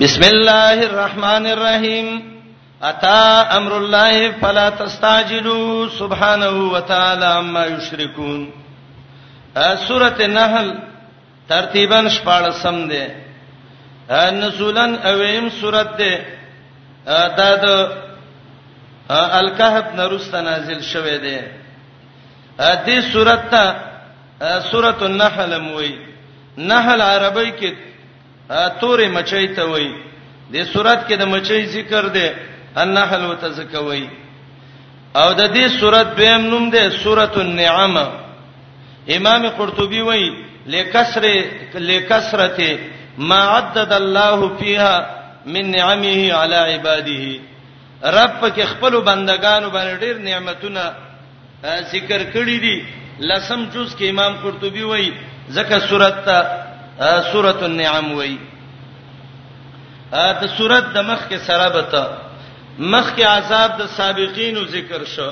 بسم الله الرحمن الرحیم اتا امر الله فلا تستعجلوا سبحانه وتعالى عما یشرکون سوره نحل ترتیبا 14 ده نزولن اویم سوره ده دا د الکهف نرست نازل شوه ده دې سورته ته سورۃ النحل موي نحل عربی کې تورې مچۍ ته وای دې سورات کې د مچۍ ذکر دی النحل وتزکوي او د دې سورات دویم نوم دی سورۃ النعم امام قرطبي وای لکسر لکسرته ما عدد الله فيها من نعمه على عباده رب کې خپل بندگانو باندې ډېر نعمتونه ذکر کړی دی لسم جز کې امام قرطبي وایي زکه سورته ته سورته النعم وایي د سورته د مخ کې سره بته مخ کې عذاب د سابقینو ذکر شو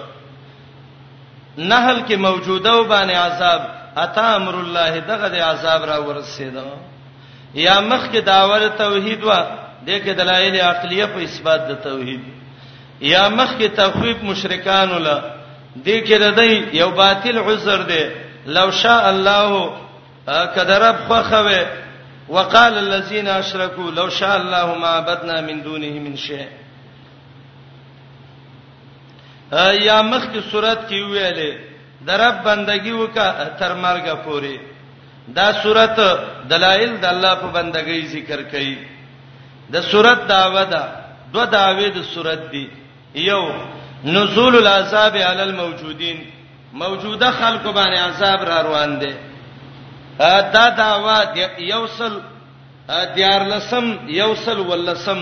نحل کې موجوده و باندې عذاب اتا امر الله دغه د عذاب را ورسېدو یا مخ کې داور توحید وا د کې دلایل عقلیه په اثبات د توحید یا مخ کې تخویب مشرکان له دې کې د دی یو باطل عذر دی لو شاء الله کدرب خوخوي وقال الذين اشركوا لو شاء الله ما عبدنا من دونه من شيء یا مخ کی صورت کی ویلې درب بندگی وکا تر مرګه پوری دا سورت دلائل د الله په بندګۍ ذکر کړي د سورت داوا ده دو داوی د سورت دی یو نزول العذاب علی الموجودین موجوده خلق باندې عذاب را روان دي دا داوا یوصل دیار لسم یوصل ولسم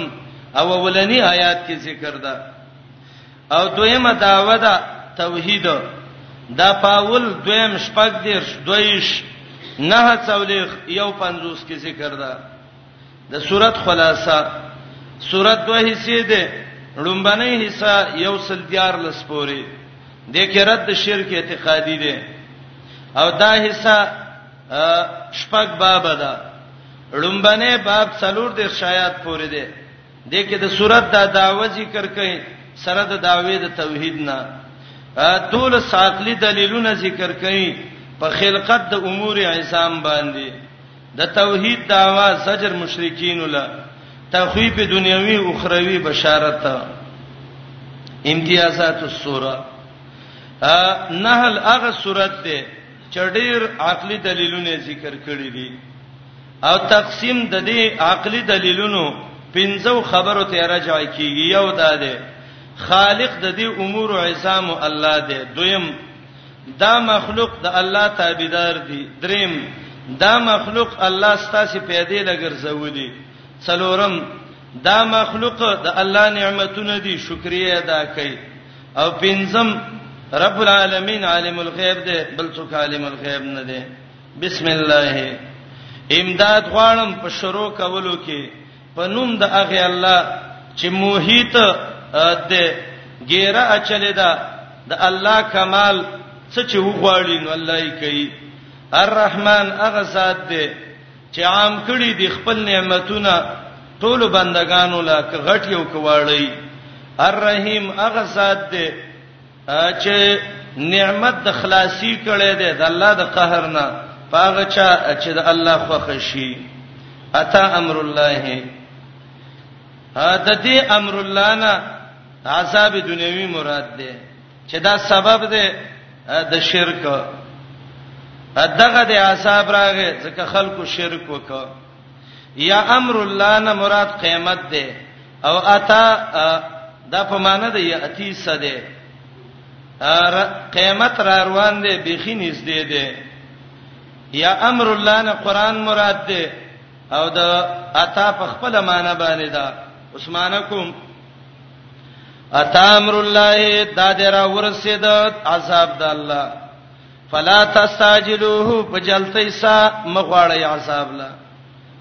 او ولنی آیات کې ذکر ده او دویمه داوا ده توحید دا پاول دویم شپږ دیر دویش نه څولېخ یو پنځوس کې ذکر ده د صورت خلاصہ صورت دوه حصے ده لومبنۍ حصہ یو سل دیار لسپوري د کې رد شرک اعتقادي ده او دا حصہ شپږ باب ده لومبنه باب څلور د شایات پورې ده دې کې د صورت د داوی ذکر کړي سره د داوی د توحید نه ټول ساقلی دلیلونه ذکر کړي په خلقت د امور عظام باندې د توحید داوا زجر مشرکین له تخویب دنیوي او اخروی بشارت امتیازات السوره نحل هغه سورته ده چې ډېر عقلي دلیلونه ذکر کړی دي او تقسیم د دې عقلي دلیلونو پنځو خبرو ته راجع کیږي یو دا دی خالق د دې امور عظام الله دی دویم دا مخلوق د الله تابعدار دي دریم دا مخلوق الله ستاسو پیدا لګرځولي څلورم دا مخلوق د الله نعمتونه دي شکریا ادا کوي او پنځم رب العالمین عالم الغیب دی بل څوک عالم الغیب نه دی بسم الله امداد غواړم په شروع کولو کې په نوم د هغه الله چې موهیت د ګیره اچلې ده د الله کمال څه چې وغواړي نو الله یې کوي الرحمن هغه ذات دی چې عام کړي د خپل نعمتونه ټول بندگانو لا کغټ یو کواړی الرحیم هغه ذات دی چې نعمت د خلاصي کړي ده د الله د قهر نه پاغه چا چې د الله خوښ شي اتا امر الله د دې امر الله نه عذاب دنیوي مراد ده چې دا سبب ده د شرک دغه د عذاب راغې ځکه خلکو شرک وکړ یا امر الله نه مراد قیامت ده او اتا دا په معنی ده یاتی سده قیامت را روان ده بخی نږدې ده یا امر الله نه قران مراد ده او دا اتا په خپل معنی باندې ده عثمانکم اتا امر الله دا درا ورسید عذاب د الله فلا تستعجلوه بجلتی سا مغواړی عذاب لا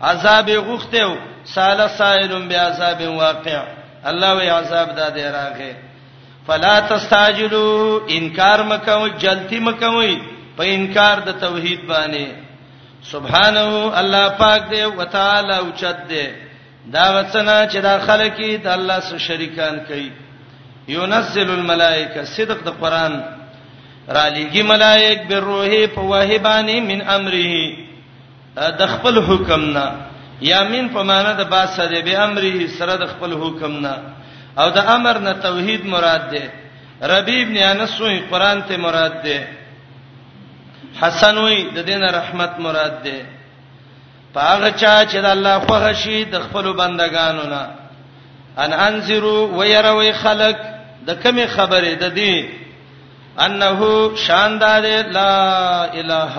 عذاب غختو سال سائل بعذاب واقع الله وی عذاب دا دی راغه فلا تستعجلوا انکار مکو جلتی مکوي په انکار د توحید باندې سبحانه الله پاک دی وتعالى او چت دی دا غڅنا چې دا خلک د الله سره شریکان کوي ينزل الملائکه صدق د قران را لېږي ملائک به روح په وهبانی من امره د خپل حکم نه یا من په معنا د باسه د به امره سره د خپل حکم نه او د امر نه توحید مراد ده ربی ابن انس وی قران ته مراد ده حسن وی د دین رحمت مراد ده پاغه چا چې د الله خوښ شي د خپل بندگانو نه ان انذرو ويروي خلق د کمی خبره د دې انه شاندار لا اله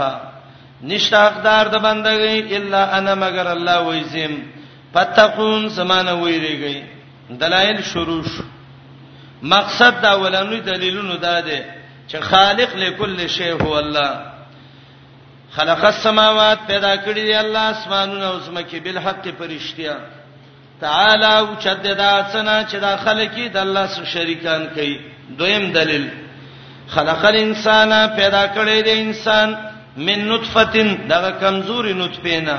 نشته حقدار د بندګۍ الا انا مگر الله وایزم فتقون سمانه ویریږي دلایل شروع شو مقصد دا ولنوي دلیلونو دا ده چې خالق لكل شی هو الله خلق السماوات پیدا کړی دی الله اسمانونه او زمکه بل حق پرشتیا تعالی او چددا څنا چې دا خلکی د الله سره شریکان کوي دویم دلیل خلق الانسان پیدا کړی دی انسان من نطفه دغه کمزوري نطفه نه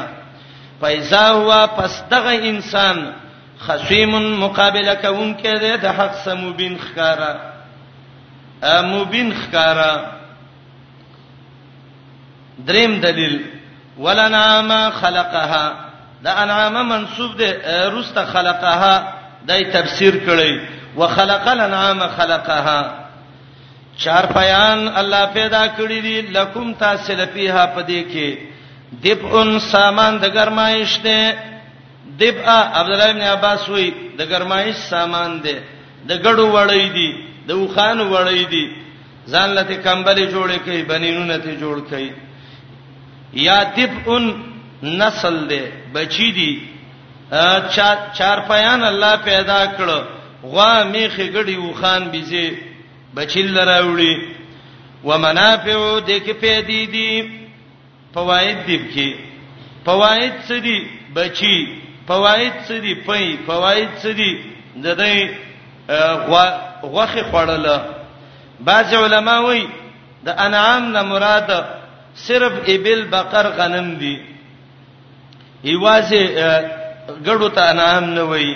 پیسا هوا پس دغه انسان خصیم مقابله کوونکې ده د حق سموبین خکارا مبین خکارا دریم دلیل ولنعام خلقها دا انعام منسوب دی روسته خلقها دای تفسیر کړی وخلق الانعام خلقها چار پیان الله پیدا کړی دی لکم تاسو لپیها پدې کې دب ان سامان د گرمایش دی دب عبد الله ابن عباس وی د گرمایش سامان دی د ګړو وړی دی د وخان وړی دی ځان لته کمبلې جوړې کړي بنینونه ته جوړ کړي یا دفعن نسل دی بچی دی چار چار پیان الله پیدا کړ غوا میخه غړي وخان بيزي بچیل راوړي ومنافع دې کې پیدې دي فواید دی کې فواید څه دي بچي فواید څه دي پي فواید څه دي د دې غوخه خړل بعض علما وایي د انعام نه مراد صرف ابل بقر غنم دي ایوازه ګړو ته انعام نه وایي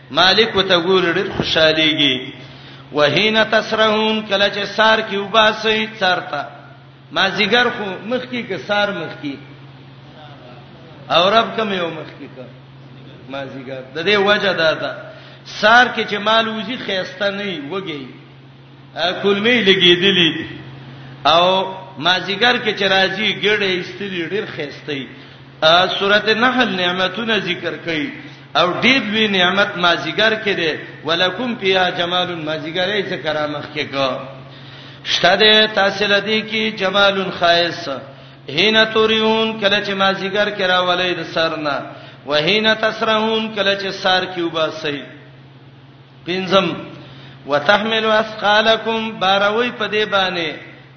مالک وته ګور ډیر خوشاليږي وهینا تسرحون کله چې سار کې وباسي چارتا ما زیګر خو مخ کې کې سار مخ کې او رب کوم یو مخ کې کا ما زیګر د دې وجه دا ده سار کې چې مال وزي خيسته نه وږي کلمې لګېدلې او ما زیګر کې چې راځي ګړې استری ډیر خيسته سورته نحل نعمتونه ذکر کړي او ډیر لوی نعمت مازیګر کې دی ولکم فیها جمال مازیګر یې څه کرا مخ کې کو شته دی تاسو لدی کې جمال خایس هینا توریون کله چې مازیګر کې راولې د سرنا وهینا تسرهون کله چې سار کې وباسي پنځم وتحمل اثقالکم باروي په دې باندې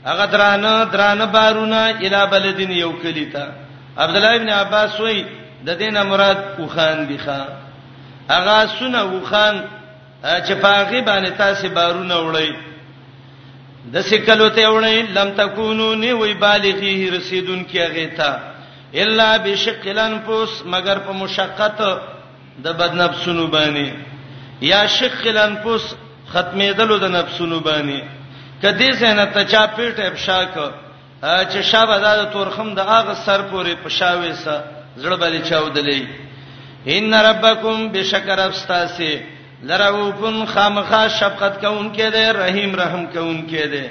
هغه درانه درانه بارونه اله بلدین یو کلی ته عبد الله ابن عباس وای د دینه مراد وخان دی ښا هغه سونه وخان چې پاغي باندې تاسو بارونه وړي د سکلو ته وړي لم تکونو نی وی بالغی رسیدون کیږي تا الا بشقلن پوس مگر په مشقت د بد نفسونو باندې یا شق الانفس ختمېدلو د نفسونو باندې کدی زنه ته چا پیټ افشا ک چې شابه د تورخم د اغه سر پورې پښاوي سه زړه باندې چاودلې ان ربکم بشکر استاسی لروفن خامخا شفقت کون کې ده رحیم رحم کون کې ده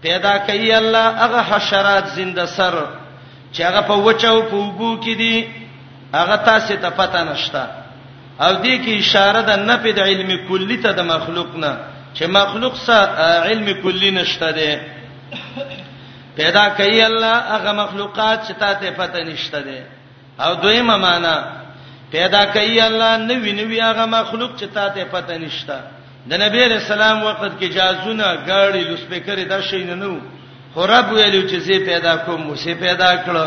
پیدا کوي الله هغه حشرات زنده سر چې هغه په وچو په وبو کې دي هغه تاسو ته پته نشته او دې کې اشاره ده نه په علم کلی ته د مخلوق نه چې مخلوق سره علم کلی نشته ده پیدا کوي الله هغه مخلوقات چې تاسو ته پته نشته ده او دویمه معنا پیدا کوي الله نوی نوی هغه مخلوق چې تا ته پته نشته د نبی رسول الله وخت کې جازونه غاړي لوسپیکر دا شي نه نو خو رب ویلو چې زه پیدا کوم مو سه پیدا کړو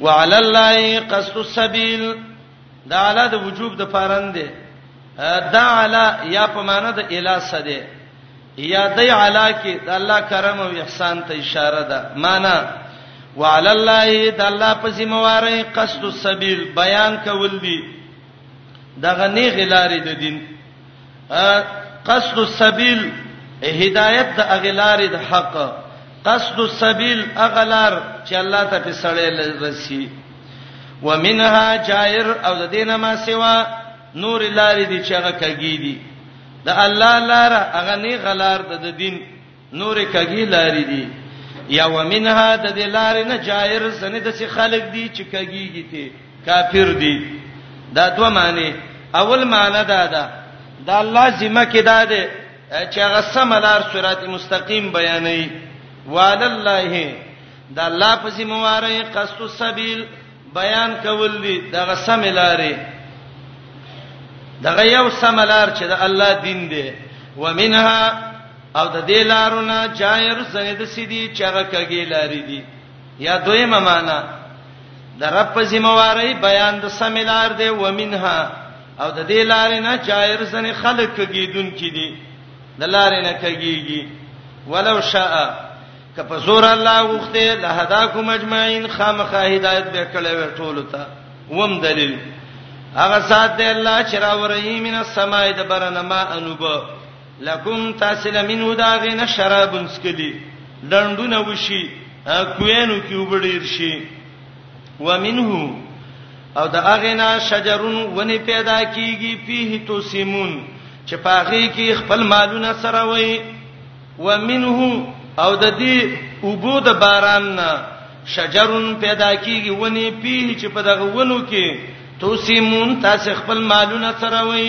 وعلى الله قصد السبيل دا علا د وجوب د پارند دی دا علا یا په معنا د اله سده یا د علا کې د الله کرم او احسان ته اشاره ده معنا وعلى الله د الله په ذمہواري قصد السبيل بیان کول دي دغه نه غلارې د دین قصد السبيل هدایت د اغلار د حق قصد السبيل اغلار چې الله ته په سړې رسی ومنها جائر او د دینه ما سوا نور لارې دي چې هغه کګی دي د الله لار هغه نه غلار د دین نورې کږې لارې دي یا ومنها د دې لارې نه جائر سنې د څه خلق دي چې کږيږي ته کافر دي دا دوه معنی اول معنی دا ده دا الله ذمہ کې دا ده چې هغه سملار صراط مستقیم بیانې وعلى الله دا الله په ذمہ واره قصد السبيل بیان کول دي دا سملارې دا یو سملار چې دا الله دین دی ومنها او د دې لارو نه چایر سنې د سیدی چغه کګی لارې دي یا دویمه معنا د رب په ذمہواری بیان د سمیلار دی ومنها او د دې لارې نه چایر سنې خلق کګی دن کې دي د لارې نه کګیږي ولو شاء کپ زور الله وخته لهداکم اجمعین خامخه هدایت به کړی و ټول ته وم دلیل هغه سات دی الله چې راورې مینه سمای د برنما انوبه لکم تاسو له منو دا غنه شرابن سکلی لندونه وشي کوینو کې وبډیر شي ومنه او دا غنه شجرون ونی پیدا کیږي پیه تو سیمون چې پاغي کې خپل مالونه سره وي ومنه او د دې وبو د باران نه شجرون پیدا کیږي ونی پیه چې په دغه ونو کې تو سیمون تاسو خپل مالونه سره وي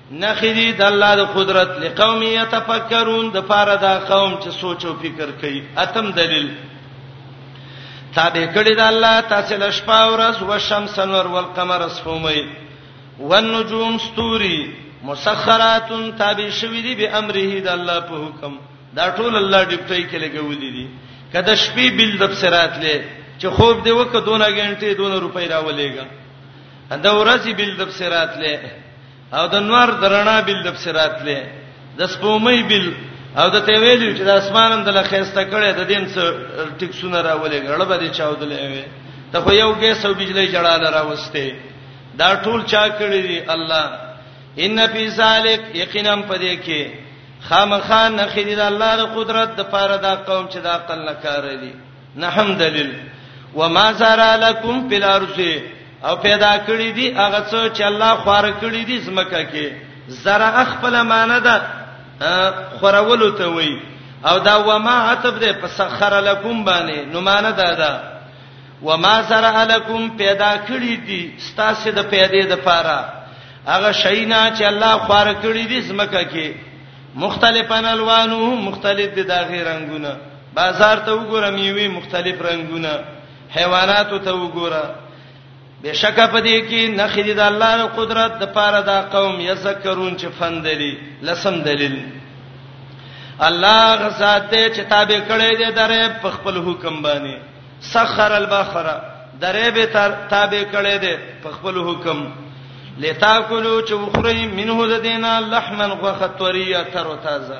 نخې دي د الله د قدرت لقوم یتفکرون د پاره دا قوم چې سوچ او فکر کوي اتم دلیل تابع کړی د الله تاسو له شپه او ورځ او شمس انور او قمر اسفومي والنجوم ستوري مسخرات تابع شوی دي به امره د الله په حکم دا ټول الله ډیپټي کې لګولې دي کله شپې بل د بصرات لې چې خوب دی وکړه دونه غنټه دونه روپۍ راولېګا دا ورځي بل د بصرات لې او د نور درنا بل د بصرات له د سپومې بل او د ته ویلو چې د اسمان هم د لخيسته کړي د دین څخه ټیکسونه راولې غړ به دي چاودلې وي ته خو یو ګیس او بجلی جړاله راوسته دا ټول چا کړی دی الله ان فی ذلک یقینا پدې کې خامخان نخیدل الله د قدرت د پاره دا قوم چې دا عقل نه کار لري نهم دلیل وما زرا لكم في الارض او پیدا کړی دي هغه څه چې الله خوار کړی دي زمکه کې زرا اخپل معنی ده خورولو ته وای او دا وما عتب ده په سخر لكم باندې نو معنی ده دا وما زرا لكم پیدا کړی دي ستاسو د پیدې د پاره هغه شینا چې الله خوار کړی دي زمکه کې مختلفن الوانو مختلف دي داغه رنگونه بازار ته وګوره میوه مختلف رنگونه حیوانات ته وګوره بشکه پدې کې نخې دي د الله ر قدرت د پاره دا قوم یذکرون چې فندلی لسم دلیل الله غزاد ته چې تابع کړي دي درې په خپل حکم باندې سخر البحر درې به تابع کړي دي په خپل حکم لتاکلوا چې وخورئ منه د دینه لحمن غوخه طریه تر تازه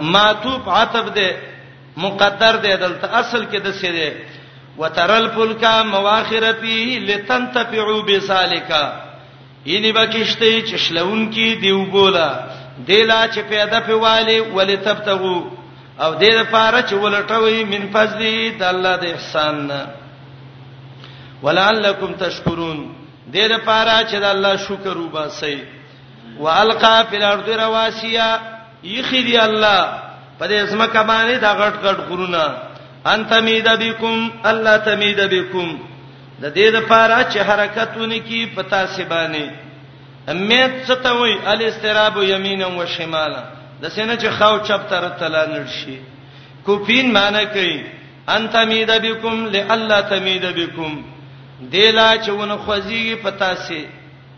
معطوف عطف ده مقدر ده دلته اصل کې د څه ده وترل فلکا مواخر فيه لتنتفعوا بذالک یني بکشته چې شلون کې دیو بولا دلا چې پیدا په والي ولې تبتغو او دې لپاره چې ولټوي من فضلي د الله د احسان نه ولعلکم تشکرون دې لپاره چې د الله شکر وباسئ والقا فی الارض رواسیا یخی دی الله په دې اسمه کبانې دا غټ غټ غرونه انت مید بكم الله تمید بكم د دې لپاره چې حرکتونه کی پتا سی باندې امید ستوي الاستراب یمینا و شمالا د سینې چې خاو چپ تر تلا نشي کوپین معنی کوي انت مید بكم لالا تمید بكم دلا چې ونه خوځي پتا سی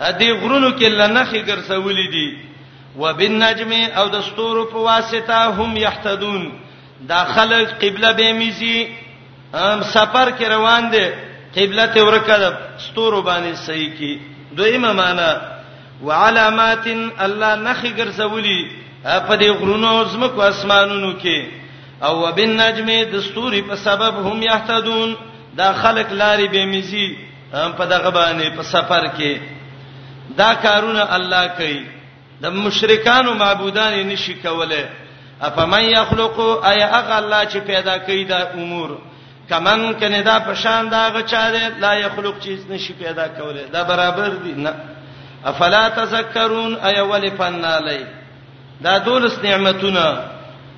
ا دې غرونو کې لنخې ګرځولې دي وبالنجم او د ستورو په واسطه هم يهتدون دا خلک قبله به میزي ام سفر کې روان دي قبله ته ورکه د ستورو باندې صحیح کی دویمه معنا وعلامات الله نخي ګرځولي په دې غرونو زمکو اسمانونو کې او وبالنجم د ستوري په سبب هم يهتدون دا خلق لاري به مزي په دغه باندې په سفر کې دا کارونه الله کوي د مشرکانو معبودان یې نشي کوله افمن یخلق ای هغه الله چې پیدا کوي دا امور کمن کنه دا پشان دا غچا دی لا یخلق چیز نشي پیدا کوله دا برابر دي نه افلا تذکرون ای ولفنا لای دا دولس نعمتونه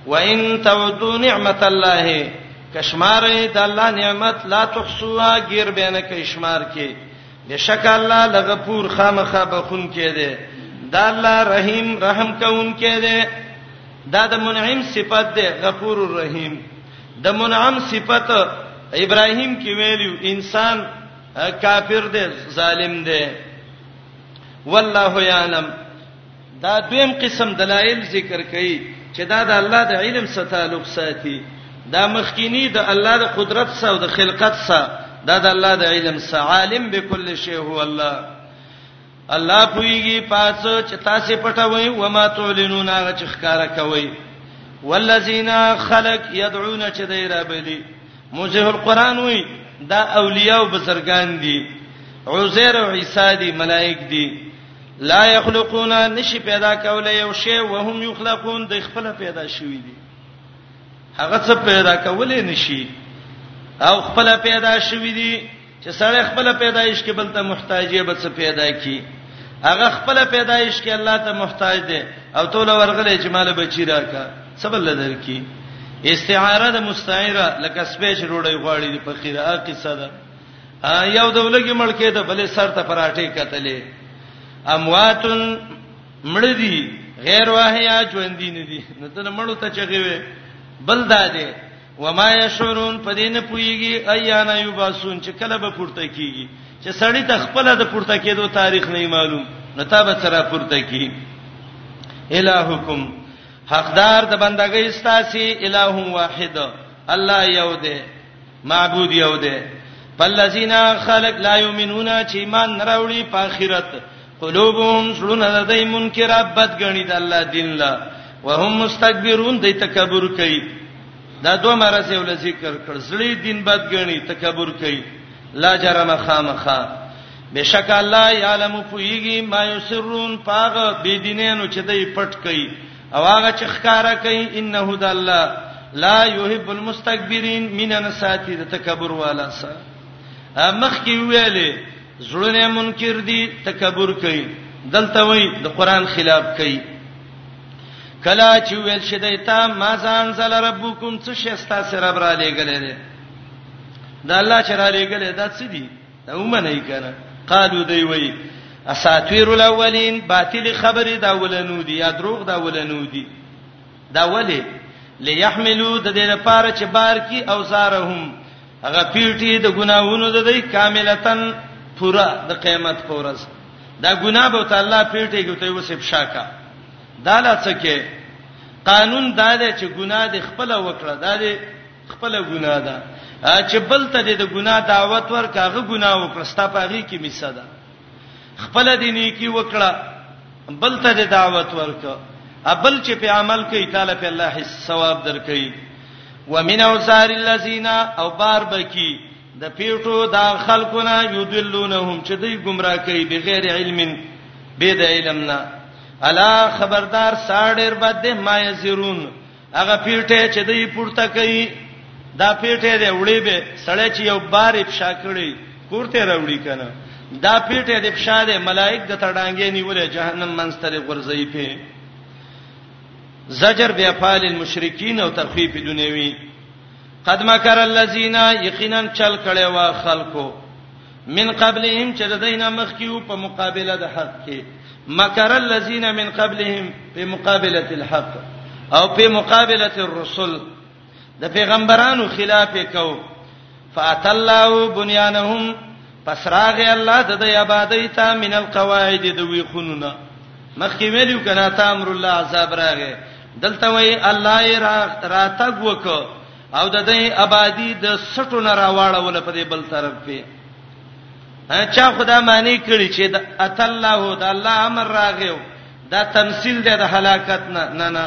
وان تعدوا نعمت الله کشمارې د الله نعمت لا تحسوها غیر بینه کې شمار کې بشک الله لغفور خامخه بخون کې دی دا الله رحیم رحم کون کې دی دا د منعم صفت دی غفور الرحیم د منعم صفت ابراهیم کې ویلو انسان کافر دی ظالم دی والله یعلم دا دویم قسم دلایل ذکر کړي چې دا د الله د علم سره تعلق ساتي دا مخکینی د الله د قدرت سره او د خلقت سره دا د الله د علم سره عالم به کل شی هو الله الله پویږي پاس چې تاسو پټوي و ما تعلنون هغه چې ښکارا کوي والذین خلق يدعون چې دی را بلی موجه القران وی دا اولیاء او بزرگان دي عزیر او عیسی دي ملائک دي لا یخلقون نشي پیدا کولای یو شی وهم یخلقون د خپل پیدا شوی دي هغه څه پیدا کولای نشي او خپل پیدا شوی دي چې سړی خپل پیدایش کې بل ته محتاج یې به څه پیدا کی هغه خپل پیدایش کې الله ته محتاج دی او ټول ورغلې چې مال بچی راکا سبل لدر کی استعاره د مستعیره لکه سپیش روړی غواړي د فقیر اقصه ده یو دولګي ملکه د بلې سر ته پراټې کتلې امواتن مړ دي غیر واهیا ژوند دي نه دي نو ته مړو ته چغي وي بل دادې وما یشورون پدې نه پويږي ایانا یباسون چې کله به پورته کیږي چې سړی ته خپل د پورته کېدو تاریخ نه معلوم نو تا به سره پورته کی الہکم حقدار د بندګۍ ستاسي الہ واحد الله یو دی معبود یو دی فالذین خلق لا یؤمنون چې ایمان نه راوړي په آخرت قلوبهم سړونه د دې منکره بد غنی د الله دین لا وهم مستكبرون د تکبر کوي دا دوه مرز یو ذکر کړ سړي دین بد غنی تکبر کوي لا جرم خامخا بشک الله یعلم پویږي ما یسرون پاغه بی دینانو چې دې پټ کوي او هغه چې ښکارا کوي انه د الله لا يحب المستكبرين مینن ساتي د تکبر والا سره مخ کې ویلې زړونه منکر دي تکبر کوي دلته وای د قران خلاف کوي کلا چې ویل شي دایته ما ځان زل ربکم څه شي ستاسو رب را لېګلې ده دا الله چې را لېګلې دا څه دي دا ومنه کنه قالو دی وی اساطیر الاولین باطل خبره دا ولنو دی یا دروغ دا ولنو دی دا ولی ليحملوا د دې لپاره چې بار کی اوزارهم هغه پیټي د ګناوونو د دې کاملتن پورا د قیامت پورز دا ګناه به تعالی پیټي کې ته وسب شاکا دا لا څه کې قانون دا دی چې ګناه د خپل وکړه دا دی خپل ګناه ده چې بل ته د ګناه دعوت ورکاغه ګناه وکړه ستا پاغي کې میسه ده خپل د نیکی وکړه بل ته د دعوت ورکا ابل چې په عمل کوي تعالی په الله هیڅ ثواب درکړي ومن اوزار الذين او بار بکی د پیټو دا خلقونه یذلونهم چې دوی گمراه کوي بغیر علم به د علم نه الا خبردار ساړر بده ما یزرون هغه پیټه چې دی پورته کوي دا پیټه دی وړي به سړی چې یو بار افشا کړي پورته راوړي کنه دا پیټه د افشا دی ملائک د تړانګې نیولې جهنم منستر غرزي په زجر بیا فال المشرکین او تخفیف دنیوی قد مکر الذین یقینا چل کړي وا خلکو من قبلهم چې د دینه مخکیو په مقابله د حق کې مکر الذین من قبلهم په مقابله الحق او په مقابله الرسل د پیغمبرانو خلاف کو فاتلوا بنيانهم پسراغ الله د دې آبادی ته من القواعد د وی خونونه مخکې ویلو کنا ته امر الله عذاب راغې دلته وای الله یې راتګ وکړه او د دې آبادی د سټو نه راواړول په دې بل طرف کې چا خدا معنی کړی چې د اتلله د الله امر راغیو دا تمثيل دی د هلاکت نه نه نه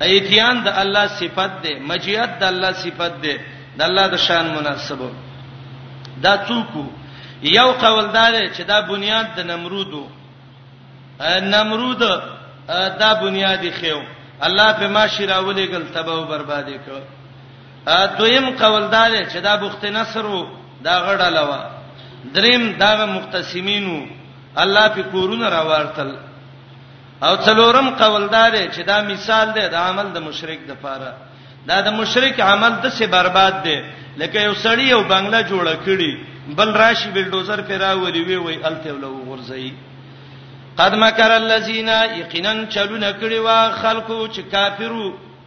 ایتیان د الله صفت دی مجیت د الله صفت دی د الله د شان مناسبو دا څوک یو قول دار چې دا بنیاد د نمرودو نمرود دا بنیاد خېو الله په ما شراولې ګل تباہ او برباد کړ دویم قول دا دی چې دا بوخت نصر وو دا غړه لوا دریم دا مختصمینو الله په کورونه راوارتل او څلورم قول دا دی چې دا مثال دی د عمل د مشرک د پاره دا د مشرک عمل د څه برباد دی لکه یو سړی یو بنگله جوړه کړي بل راشي بلډوزر پر راولي وی وی الته ولو غورځي قد مکر الذین یقینا چلونه کړي وا خلکو چې کافرو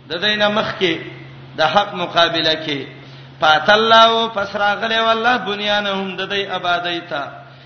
د دینه مخ کې د حق مقابله کې پاتلاو پس راغله والله بنیانهم د دې آبادی ته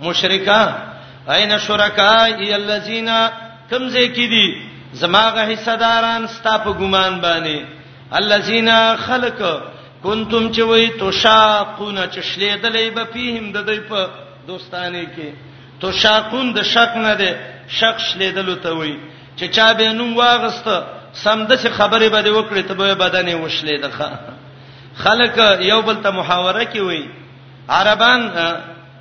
مشرکا اين شرکای الذین کم زه کی دي زماغه حصہ داران ستا په ګمان باندې الذین خلق کنتم چې وای تو شاقون چې شلې دلې به پیهم د دوی په دوستانه کې تو شاقون د شک نه ده شک شلې دلو ته وای چې چا به نوم واغست سم د خبرې به دی وکړې ته به بدن یې وشلې ده خلک یو بل ته محاوره کوي عربان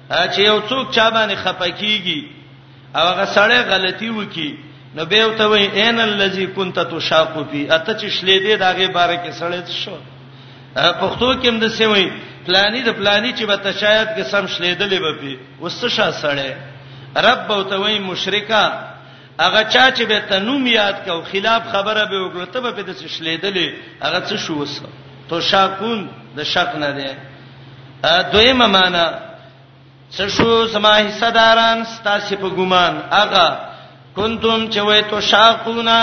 چې یو څوک چا باندې خپکیږي او هغه سړی غلطي وکي نو به وته وي ان الذي كنت تشاق في اته چې شلې دې داغه باره کې سړی شو پښتو کې هم د څه وي پلاني د پلاني چې به تشاید کې سم شلې دلې به پی وسته شا سړی رب وته وي مشرکا هغه چا چې به تنوم یاد کو خلاف خبره به وکړه ته به د شلې دلې هغه څه شو وسه تو شاقون د شق نه دی دویمه معنا څه شو زما حصہ داران ستاسو په ګومان هغه کنتم چې وې تو شاقونا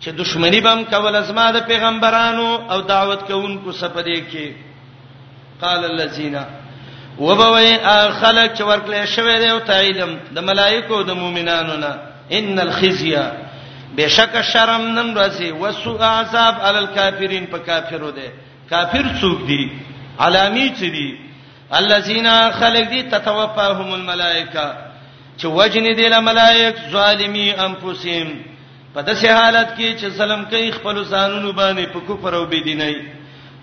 چې دښمنی بم کول ازما د پیغمبرانو او دعوت کوونکو سپدې کې قال الذين وبوي خلق چې ورکلې شوی دی او تعلم د ملائکو د مؤمنانو نه ان الخزي بشک شرم نن راځي وسوء عذاب علی الکافرین په کافرو ده کافر څوک دي علامی چې دي الذين خلق دي تتوفاهم الملائکه چې وجنې دي له ملائک ظالمي انفسهم په داسې حالت کې چې ظلم کوي خپل ځانونو باندې په کفر او بيدینۍ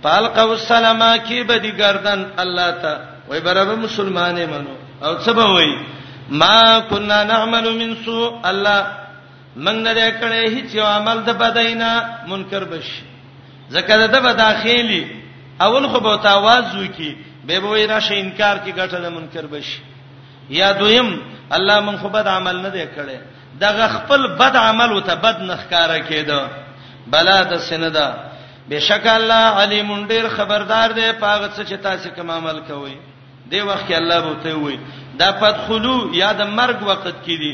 فالقوا السلام کې به دي گردن الله ته وای برابر مسلمانې منو او څه به وای ما كنا نعمل من سوء الله موږ نه دی کړی هیڅ یو عمل د بداینا منکر بش زکه ده به داخلي اول خو به تاواز وکي به به وی راشه انکار کی ګټه د منکر بش یا دویم الله من خو بد عمل نه دی کړی دغه خپل بد عمل او ته بد نخکارا کېده بلا د سندا بشک الله علیم ډیر خبردار دی پاغه څه چې تاسو کوم عمل کوئ دی وخت کې الله بوته وي دا پد خلو یا د مرګ وخت کې دی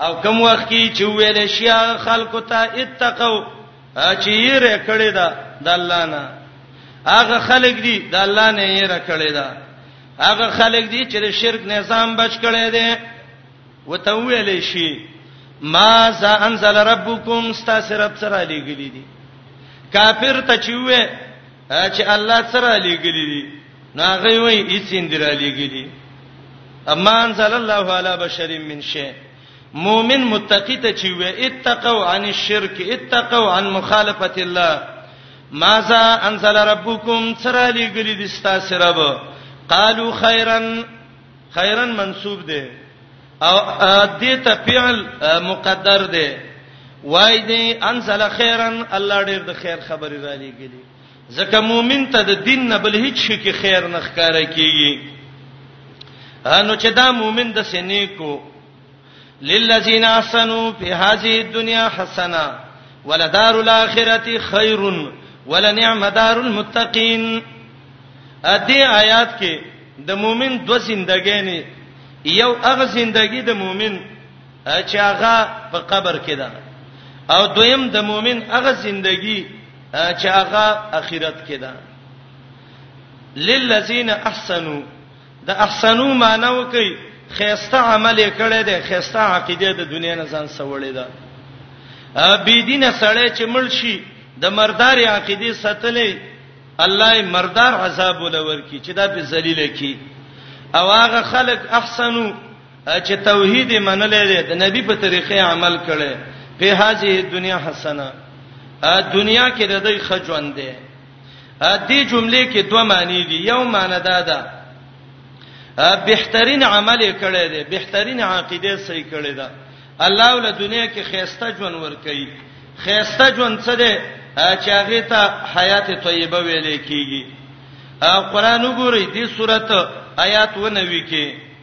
او کوم وخت کې چې ویل شي خلکو ته اتقوا چې یې رکړې ده د الله نه هغه خلک دي د الله نه یې رکړې ده هغه خلک دي چې د شرک نظام بچ کړي دي وته ویل شي ما ذا انزل ربکم استاسرب سره لګلې دي کافر ته چې وې چې الله سره لګلې دي ناغي وای هیڅ اندرا لګی دي اما انزل الله علی بشر من شی مؤمن متقی ته چې وې اتقوا عن الشرك اتقوا عن مخالفه الله ماذا انزل ربكم سره لګی دي ستاسو رب قالو خیرا خیرا منسوب دی او دې ته فعل مقدر دی وای دې انزل خیرا الله ډېر د خیر خبرې را لګی ځکه مؤمن ته د دین نه بل هیڅ شي کې خیر نه ښکارا کیږي انو چې دا مؤمن د سینې کو للذین احسنوا فی هذه الدنيا حسنه ولدار الاخرته خیر ولنعم دار المتقین ا دې آیات کې د مؤمن دوه زندګیانی یو هغه زندگی د مؤمن چې هغه په قبر کې ده او دویم د مؤمن هغه زندگی چې هغه اخرت کې ده للذین احسنوا د احسنو معنی وکي خيسته عمل کړي دي خيسته عقیده د دنیا نه ځان سوړې ده بی دینه سړی چې مړ شي د مردار عقیده ستلې الله یې مردار عذاب ولور کی چې دا په ذلیل کی او هغه خلق احسنو چې توحید منلې ده د نبی په طریقې عمل کړي په هاذه دنیا حسنه دنیا کې د دې خجوند ده دې جملې کې دوه معنی دي یو معنی دا ده بهترین عمل کړي ده بهترین عقیده صحیح کړي ده الله ول دنیا کې خيسته ژوند ور کوي خيسته ژوند څه ده چې هغه ته حیات طیبه ویلې کیږي قرآن وګورئ دې سورته آیات و نوي کې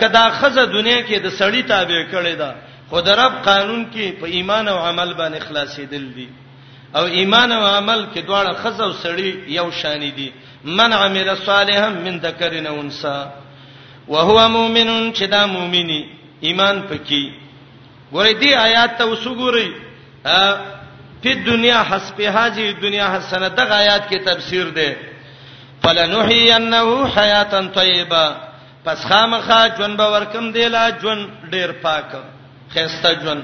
کدا خزه دنیا کې د سړی تابع کړي دا خو د رب قانون کې په ایمان او عمل باندې خلاصې دل دي او ایمان او عمل کې دواړه خزه او سړی یو شان دي من عمل صالحا من ذکر او انثى وهو مؤمن چې دا مؤمني ایمان پکې ګورې دې آیات ته وسګورئ په دنیا حسب هاذه دنیا حسنه دغه آیات کې تفسیر ده فلنحینه حیاتا طیبه پس خامخا جون به ورکم دی لا جون ډیر پاک خيسته جون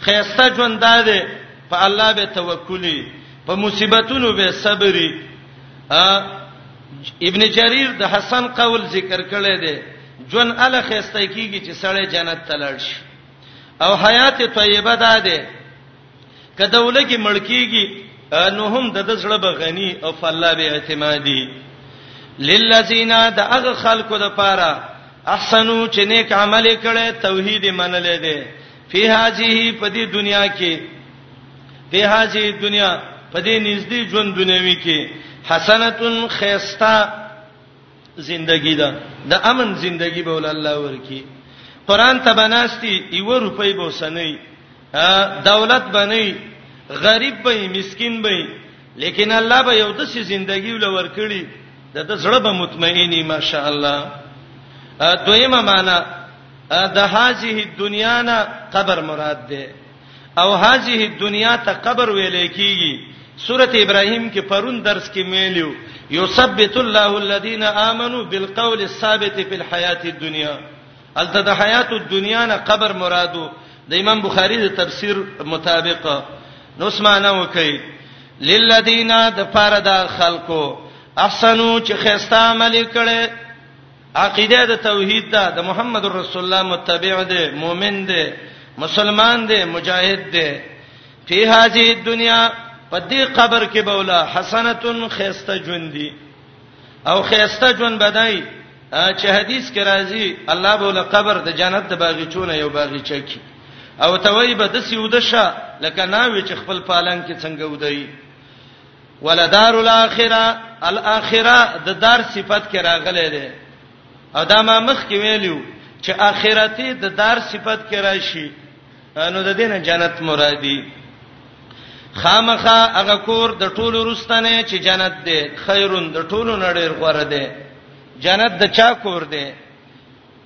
خيسته جون دا ده په الله به توکلی په مصیبتونو به صبري ابن جرير د حسن قول ذکر کړی دی جون اله خسته کیږي چې سړی جنت ته لاړ شي او حیات طیبه ده ده کله ولګي ملکیږي نو هم د دزړه بغنی او فالله به اعتمادي للذین د هغه خلکو د پاره احسنو چې نیک عمل کړي توحید منلې دي فی هذه په دې دنیا کې په هذه دنیا په دې نږدې ژوند دنیوي کې حسنتون خیستا زندگی ده د امن زندگی به ول الله ورکی قران ته بناستی یو روپۍ به وسنی دولت بنی غریب به مسکین به لیکن الله به یو د سي زندگی ول ورکړي د د زړه به مطمئنی ماشاء الله دویمه معنا د هذه دنیا نه قبر مراد ده او هذه الدنيا ته قبر ویل کیږي سورته ابراهيم کې پرون درس کې ویلو یثبت الله الذين امنوا بالقول الثابت في الحياه الدنيا الته د حیات الدنیا نه قبر مرادو د امام بخاری د تفسیر مطابق نو اسمانه وکي للذین د فردا خلقو احسنو چې خسته عمل کړي عقیده د توحید ده د محمد رسول الله متبع ده مؤمن ده مسلمان ده مجاهد ده په هذه دنیا په دې قبر کې بولا حسنتون خيسته ژوند دي او خيسته ژوند بدای چې حدیث کې راځي الله بولا قبر د جنت د باغچونه یو باغچه کې او توي به د سیودشه لکه ناوي چې خپل پالنګ کې څنګه ودی ولدار الاخره الاخره د دار صفت کې راغلي دي او دا ما مخ کې ویلو چې اخرتي د دار صفت کې راشي نو د دینه جنت مرادي خامخه هغه کور د ټولو رستنه چې جنت دی خیرون د ټولو نړۍ غوړه دی جنت د چا کور دی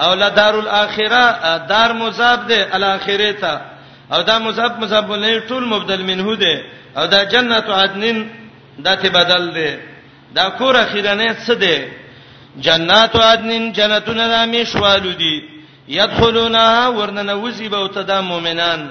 او لدار الاخره دار مضاف ده الاخره ته او دا مضاف مضاف نه ټول مبدل منه ده او دا جنت عدن دا ته بدل ده دا کور اخیرنه څه ده جنات عدن جنتون رامیشوالو دي يدخلونها ورننوزي به او تدا مؤمنان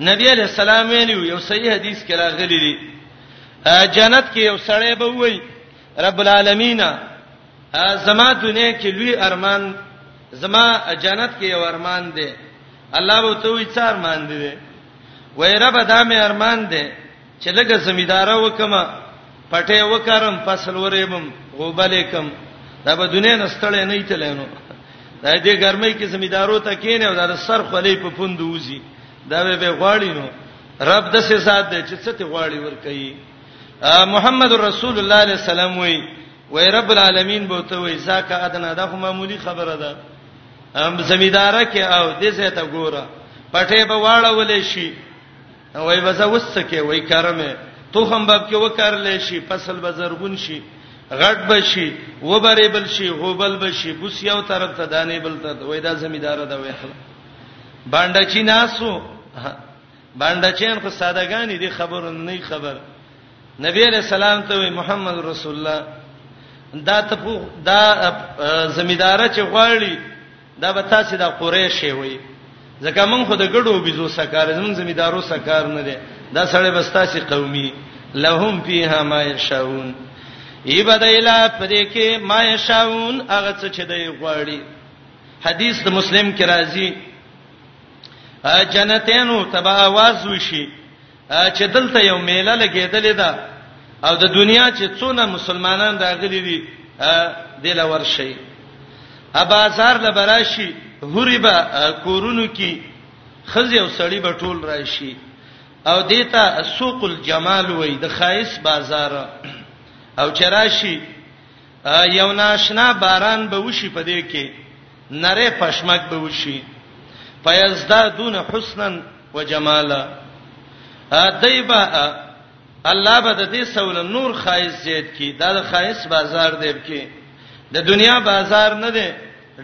نبی علیہ السلام ویلو یو صحیح حدیث کې راغلی دی جنت کې یو سړی به وای رب العالمین زما دنیا کې لوی ارمان زما جنت کې یو ارمان دی الله به ته وی څار مان دی وای رب دا مې ارمان دی چې لګه زمیداره وکم پټه وکرم فصل ورېبم غوبلې کم دا به دنیا نستړې نه ایتلینو دا دې ګرمۍ کې زمیدارو ته کینې او دا سر خلې په پوند وځي دا به غواړي نو رب د سه ذات دې چې څه ته غواړي ور کوي محمد رسول الله علیه السلام وی وای رب العالمین به ته وای زکه ادنا دا خو معمولی خبره ده ام زمیداره کې او دې زه ته ګوره پټه به واړولې شي وای وزه وسکه وای کرمه توخم باب کې وکړلې شي فصل به زرغون شي غټ بشي وبرې بل شي غوبل بشي بوس یو طرف ته دانې بل ته وای دا زمیدار دا وای خلا باندې چی ناسو باندې چین خو سادهګانی دي خبر نه خبر نبی علیہ السلام ته وای محمد رسول الله دا ته دا زمیدار چې غواړي دا به تاسو د قریش وي ځکه مونږ خو د ګډو بيزو سکار زمونږ زمیدارو سکار نه دي دا سړی بستاسي قومي لهم فیها ما یشاؤون ایبدایلا پدې کې ما یشاؤون هغه څه چې دی غواړي حدیث د مسلم کې راځي جنتینو تبا आवाज وشي چې دلته یو میله لګیدلې ده او د دنیا چې څونه مسلمانان راغلي دي دله ورشي ابازار لبراشي هریبا کورونو کې خزي او سړی به ټول راشي او دیتا سوق الجمال وای د خایس بازار او چراشی یو ناشنا باران به وشي په دې کې نره پښمک به وشي فیزدادون حسنا وجمالا دایبا الله به د دې سول نور خایس زید کی دا د خایس بازار دی کې د دنیا بازار نه دی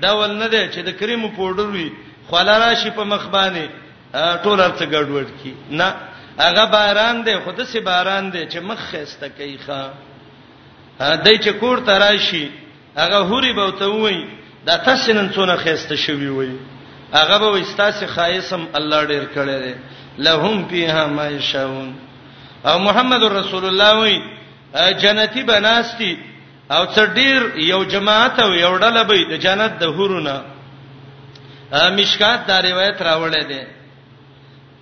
ډول نه دی چې د کریم پودر وي خلا راشي په مخ باندې ټول ارڅ ګډوډ کی نه هغه باران دی خود سي باران دی چې مخ خسته کوي ښا دی چې کور ته راشي هغه حوري به ته وای دا تاسو نن څونه خيسته شوی وای هغه به واستاسو خایسم الله ډیر کړی دی لهم فیها ما یشاون او محمد رسول الله وای جنتی بناستی او څ ډیر یو جماعت او یو ډله به د جنت د حورونه مشکات دا روایت راوړی دی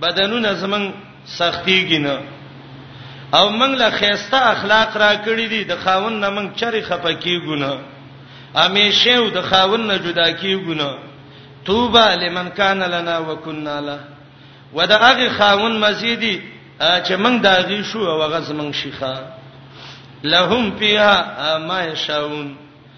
بدنونه زمنګ سختيږي نه او موږ له خيسته اخلاق را کړی دي د خاون نه موږ چری خپکیږو نه همیشه د خاون نه جدا کیږو نه توبه لمن کان لنا وکنا له ودا هغه خاون مزيدي چې موږ داغي شو او هغه زمنګ شيخه لهم فيها ما يشاؤون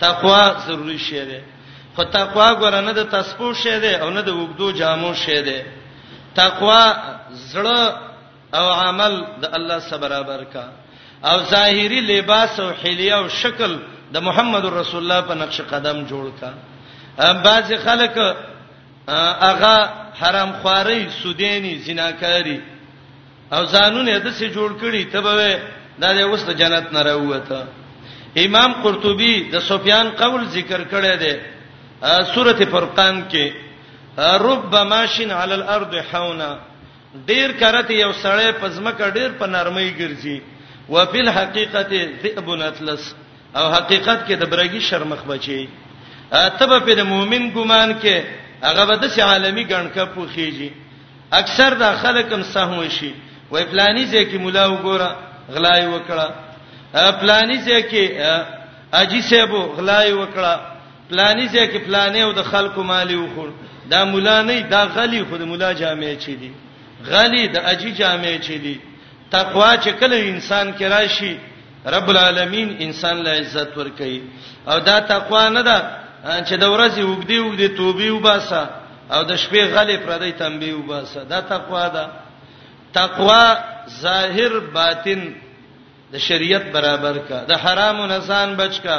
تقوا ضروری شی دی خو تقوا ګره نه د تسبو شی دی او نه د وګدو جامو شی دی تقوا زړه او عمل د الله سره برابر کا او ظاهری لباس او حلیه او شکل د محمد رسول الله په نقش قدم جوړ کا بعض خلک اغا حرام خواري سودینی زناکاری او ځانونه د څه جوړ کړي ته به دا د اوس د جنت نه راوته امام قرطبي د سفیان قول ذکر کړی دی سورته فرقان کې رب ماشین علی الارض حونا ډیر کرته یو سړی په ځمکه ډیر په نرمۍ ګرځي وفي الحقیقت ذئب اطلس او حقیقت کې د برګي شرمخ بچي تبه په مؤمن ګمان کې هغه به د عالمي ګڼکه پوخیږي اکثر دا خلک هم سهم شي وای پلاني ځای کې مولا وګوره غلای وکړه پلاني ځای کې اجي صاحب غلای وکړه پلاني ځای کې پلانې او د خلکو مالی وخور دا مولا نه دا غلی خود مولا جامع چي دي غلی د اجي جامع چي دي تقوا چې کله انسان کې راشي رب العالمین انسان له عزت ور کوي او دا تقوا نه ده چې د ورځې وګدي وګدي توبې وباسه او د شپې غلې پردې تنبیه وباسه دا تقوا ده تقوا ظاهر باطن د شریعت برابر کا د حرام نه ځان بچ کا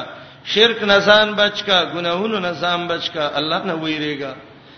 شرک نه ځان بچ کا ګناهونو نه ځان بچ کا الله نه ویریږي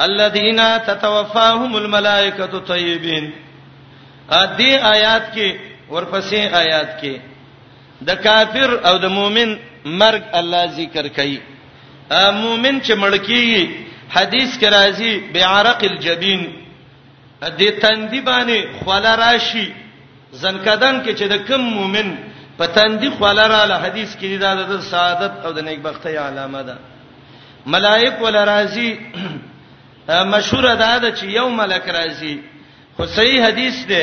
الذين تتوفاهم الملائکه طیبین ا دې آیات کې ورپسې آیات کې د کافر او د مؤمن مرګ الله ذکر کوي ا مؤمن چې مړکی حدیث کې راځي بعرق الجبین د تندی باندې خلا راشي زنکدن کې چې د کم مؤمن په تندی خلا را له حدیث کې دا د سعادت او د نیکبختۍ علامه ده ملائک ولا راضی مشهور ده د چې یو ملک راضی خو صحیح حدیث ده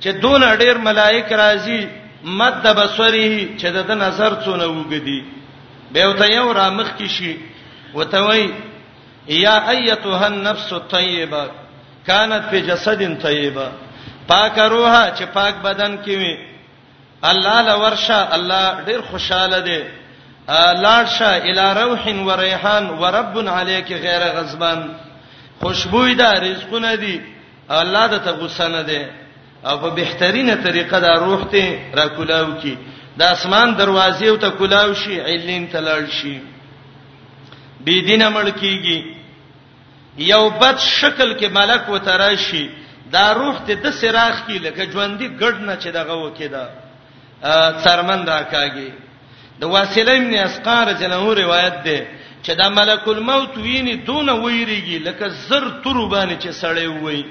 چې دون ډیر ملائک راضی مد بصری چې د نظر څونه وګدي به وته یو را مخ کی شي وته وای یا ایتها النفس الطیبه کانت فی جسد طیبه پاک روحه چې پاک بدن کې وي الله لورشه الله ډیر خوشاله دی لاړشه الی روح و ریحان و رب علیک غیر غضبان خوشبوې ده رزقونه دي الله د ته غوسه نه ده او په بهترینه طریقه دا روح ته را کولاو کی د اسمان دروازې او ته کولاو شي علین تلل شي بی دینه ملکیږي یو بد شکل کې ملک وتراشي دا روح ته د سراخ کې لکه ژوندۍ ګډ نه چې دغه وکیدا څرمن راکاږي د واسله ابن اسقار جنو روایت ده چې دا ملک الموت ویني دون ویریږي لکه زر تربانه چې سړی وای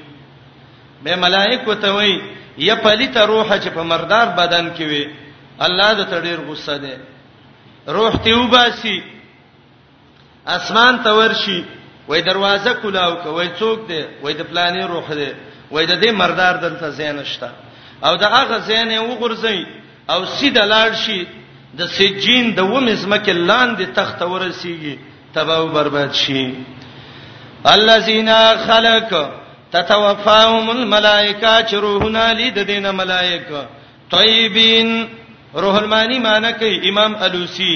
به ملائکه ته وای یا پلیت روح چې په مردار بدن کې وي الله د تړیر غصه ده روح ته وباسي اسمان ته ورشي وای دروازه کولاو کوي څوک دی وای د پلانې روح دی وای د دې مردار دلته زین شته او د هغه زین یې وګرځي او سیده لاړ شي د سجین د ومه زمکه لاندې تخت ورسیږي تباہ او برباد شي الذين خلق تتوفاهم الملائکه چې روحونه لید دینه ملائکه طیبین روح المانی معنی کوي امام الوسی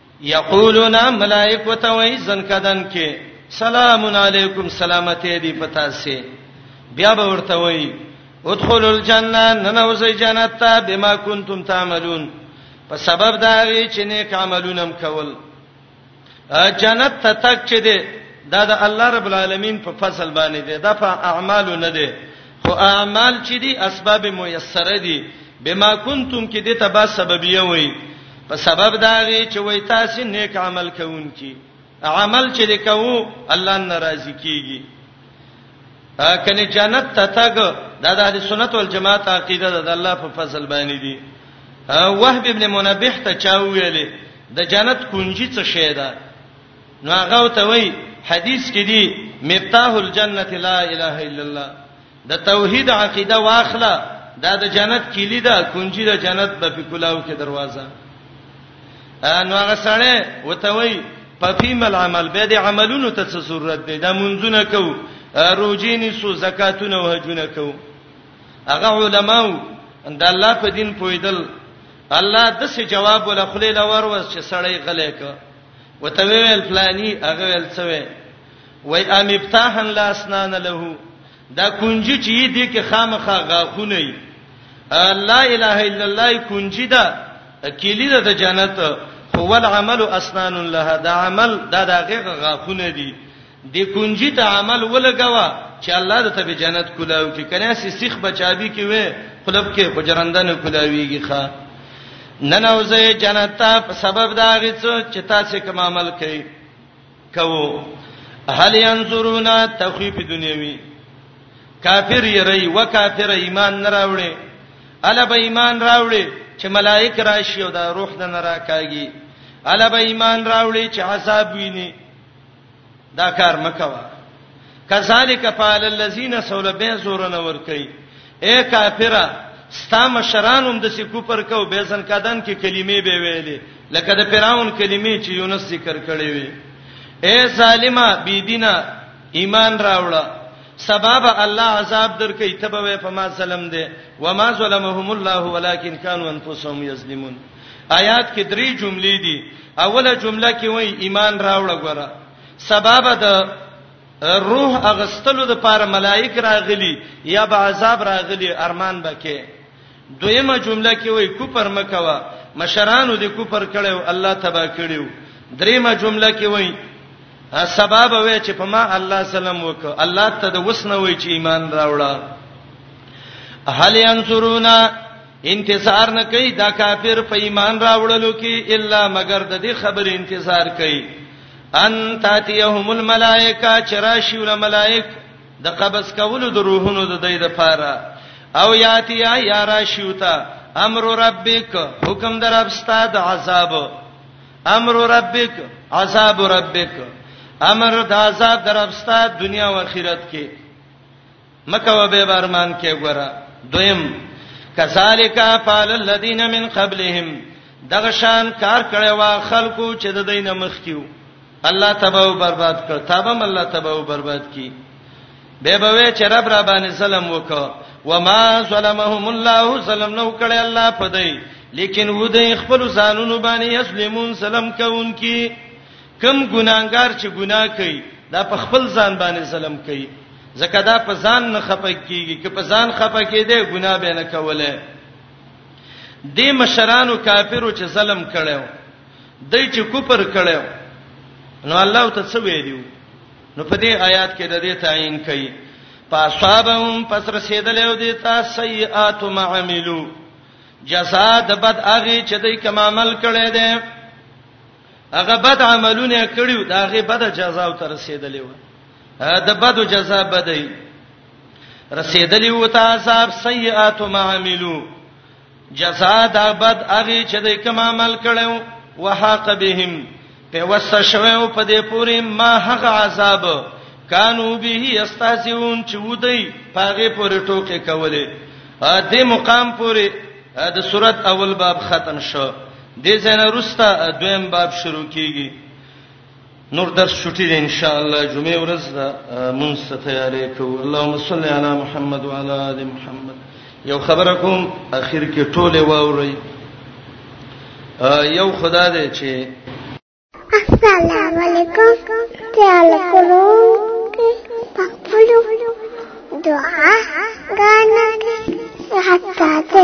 یقولون ملائکه ته وای زن کدن کې سلام علیکم سلامتی دی پتا سي بیا به ورته وای ادخلوا الجنه ننوزي جنت ته بما کنتم تعملون په سبب دا وی چې نیک عملونم کول جنت ته تک چې دی دا د الله رب العالمین په فضل باندې دی دا په اعمالو نه دی خو اعمال چې دي اسباب میسره دي بما کنتم کې دې تبا سببیه وای په سبب دا غي چې وای تاسو نیک عمل کوونکی عمل چې وکاو الله ناراضي کیږي کنه جنت ته تاګ دا د اهل سنت والجماعت عقیده ده د الله په فضل باندې دي وهب ابن منبه ته چا ویلې د جنت کنجي څه شی ده نو هغه ته وای حدیث کې دی مفتاح الجنه لا اله الا الله د توحید عقیده واخله دا د جنت کلی ده کنجی د جنت په کلاو کې دروازه نو هغه سره وته وای په فیم العمل به د عملونو ته څه ضرورت دی دا منځونه کو روجینی سو زکاتونه او حجونه کو هغه علماو د الله په دین پویدل الله د څه جواب ولخلې لور وس چې سړی غلې کو وته ویل فلانی هغه ویل څه وی وای ام افتاحن لا اسنان له دا کنجی چې دې کې خامخا غاخونه ای لا اله الا الله کنجی دا کلی دا د جنت هو العمل اسنان لها دا عمل دا دغه غاخونه دي دې کنجي ته عمل ولګوا چې الله د تبه جنت کولاو کې کنه سي سیخ بچابي کې وې خلب کې خجرندن کولاويږي ښا ننوځي جنت ته په سبب دا غي چې تاسو کوم عمل کوي کوو هل ينظرون تخفيف دنیوي کافر یې ری و کافر ایمان نه راوړي الا به ایمان راوړي چې ملائک راشي او دا روح نه راکاږي الا به ایمان راوړي چې عذاب ویني دا کار مکوا کذالک فعل الذين سول به زور نه ور کوي اے کافرا ستا مشران هم د سکو پر کو به ځن کدن کې کلمې به ویلې لکه د فراون کلمې چې یونس ذکر کړې وي اے ظالما بی دینا ایمان راوړه سبب الله عذاب درکې تبوي فما ظلم دي وما ظلمهم الله ولكن كانوا انفسهم يظلمون آیات کې درې جملې دي اوله جمله کې وایي ایمان راوړه ګوره سبب د روح اغستلو د پاره ملائک راغلي یا به عذاب راغلي ارمان بکې دویمه جمله کې وایي کوپر مکوا مشرانو دې کوپر کړو الله تبا کړو دریمه جمله کې وایي سبب وای چې په ما الله سلام وک الله ته د وسنه وای چې ایمان راوړه هل ينصرونا انتظار نه کوي دا کافر په ایمان راوړلو کې الا مگر د دې خبرې انتظار کوي ان تاتيهم الملائکه چراشی ول ملائک د قبض کولو د روحونو د دې د پاره او یاتی یا راشیوتا امر ربک حکم در ابستاد عذاب امر ربک عذاب ربک امر د عذاب در ابستاد دنیا او آخرت کې مکوه به برمان کې ګوره دویم کذالک فعل الذين من قبلهم دغه شان کار کړي وا خلکو چې د دینه مخ کیو الله تباہ برباد کړ تابم الله تباہ برباد کی به به وی چې رب را باندې سلام وکړه وما ظلمهم الله سلام نو کړي الله پدای لیکن و دې خپل ځانونو باندې اسلمون سلام کوونکی کم ګناګار چې ګناه کوي دا په خپل ځان باندې ظلم کوي ځکه دا په ځان نه خپه کیږي که په ځان خپه کیدې ګناه به نه کوله دې مشرانو کافرو چې ظلم کړو دای چې کوپر کړو نو الله ته څه ویلو نو په دې آیات کې د دې تعین کړي پاسابهم پس رسیدل او دې تا سیئات ما عملو جزاء د بد اغه چې دای کمامل کړي دي هغه بد عملونه کړیو دا هغه بد جزا او تر رسیدلې و دا بد جزا بدای رسیدلې و ته عذاب سیئات ما عملو جزا دا بد هغه چې د کوم عمل کړو وحاق بهم په وسه شوه او په دې پوري ما هغه عذاب کانو به استاسیون چې ودی پاغه پورې ټوکې کولې دې مقام پورې د سورت اول باب ختم شو دې زنه روستا دویم باب شروع کیږي نور درس شوټی دی ان شاء الله جمعه ورځ دا مونږ ته تیارې کوو اللهم صل علی محمد وعلى ال محمد یو خبره کوم اخر کې ټوله واوري یو خدا دې چې السلام علیکم تعال کولو په خپل دعا غانا حتا ته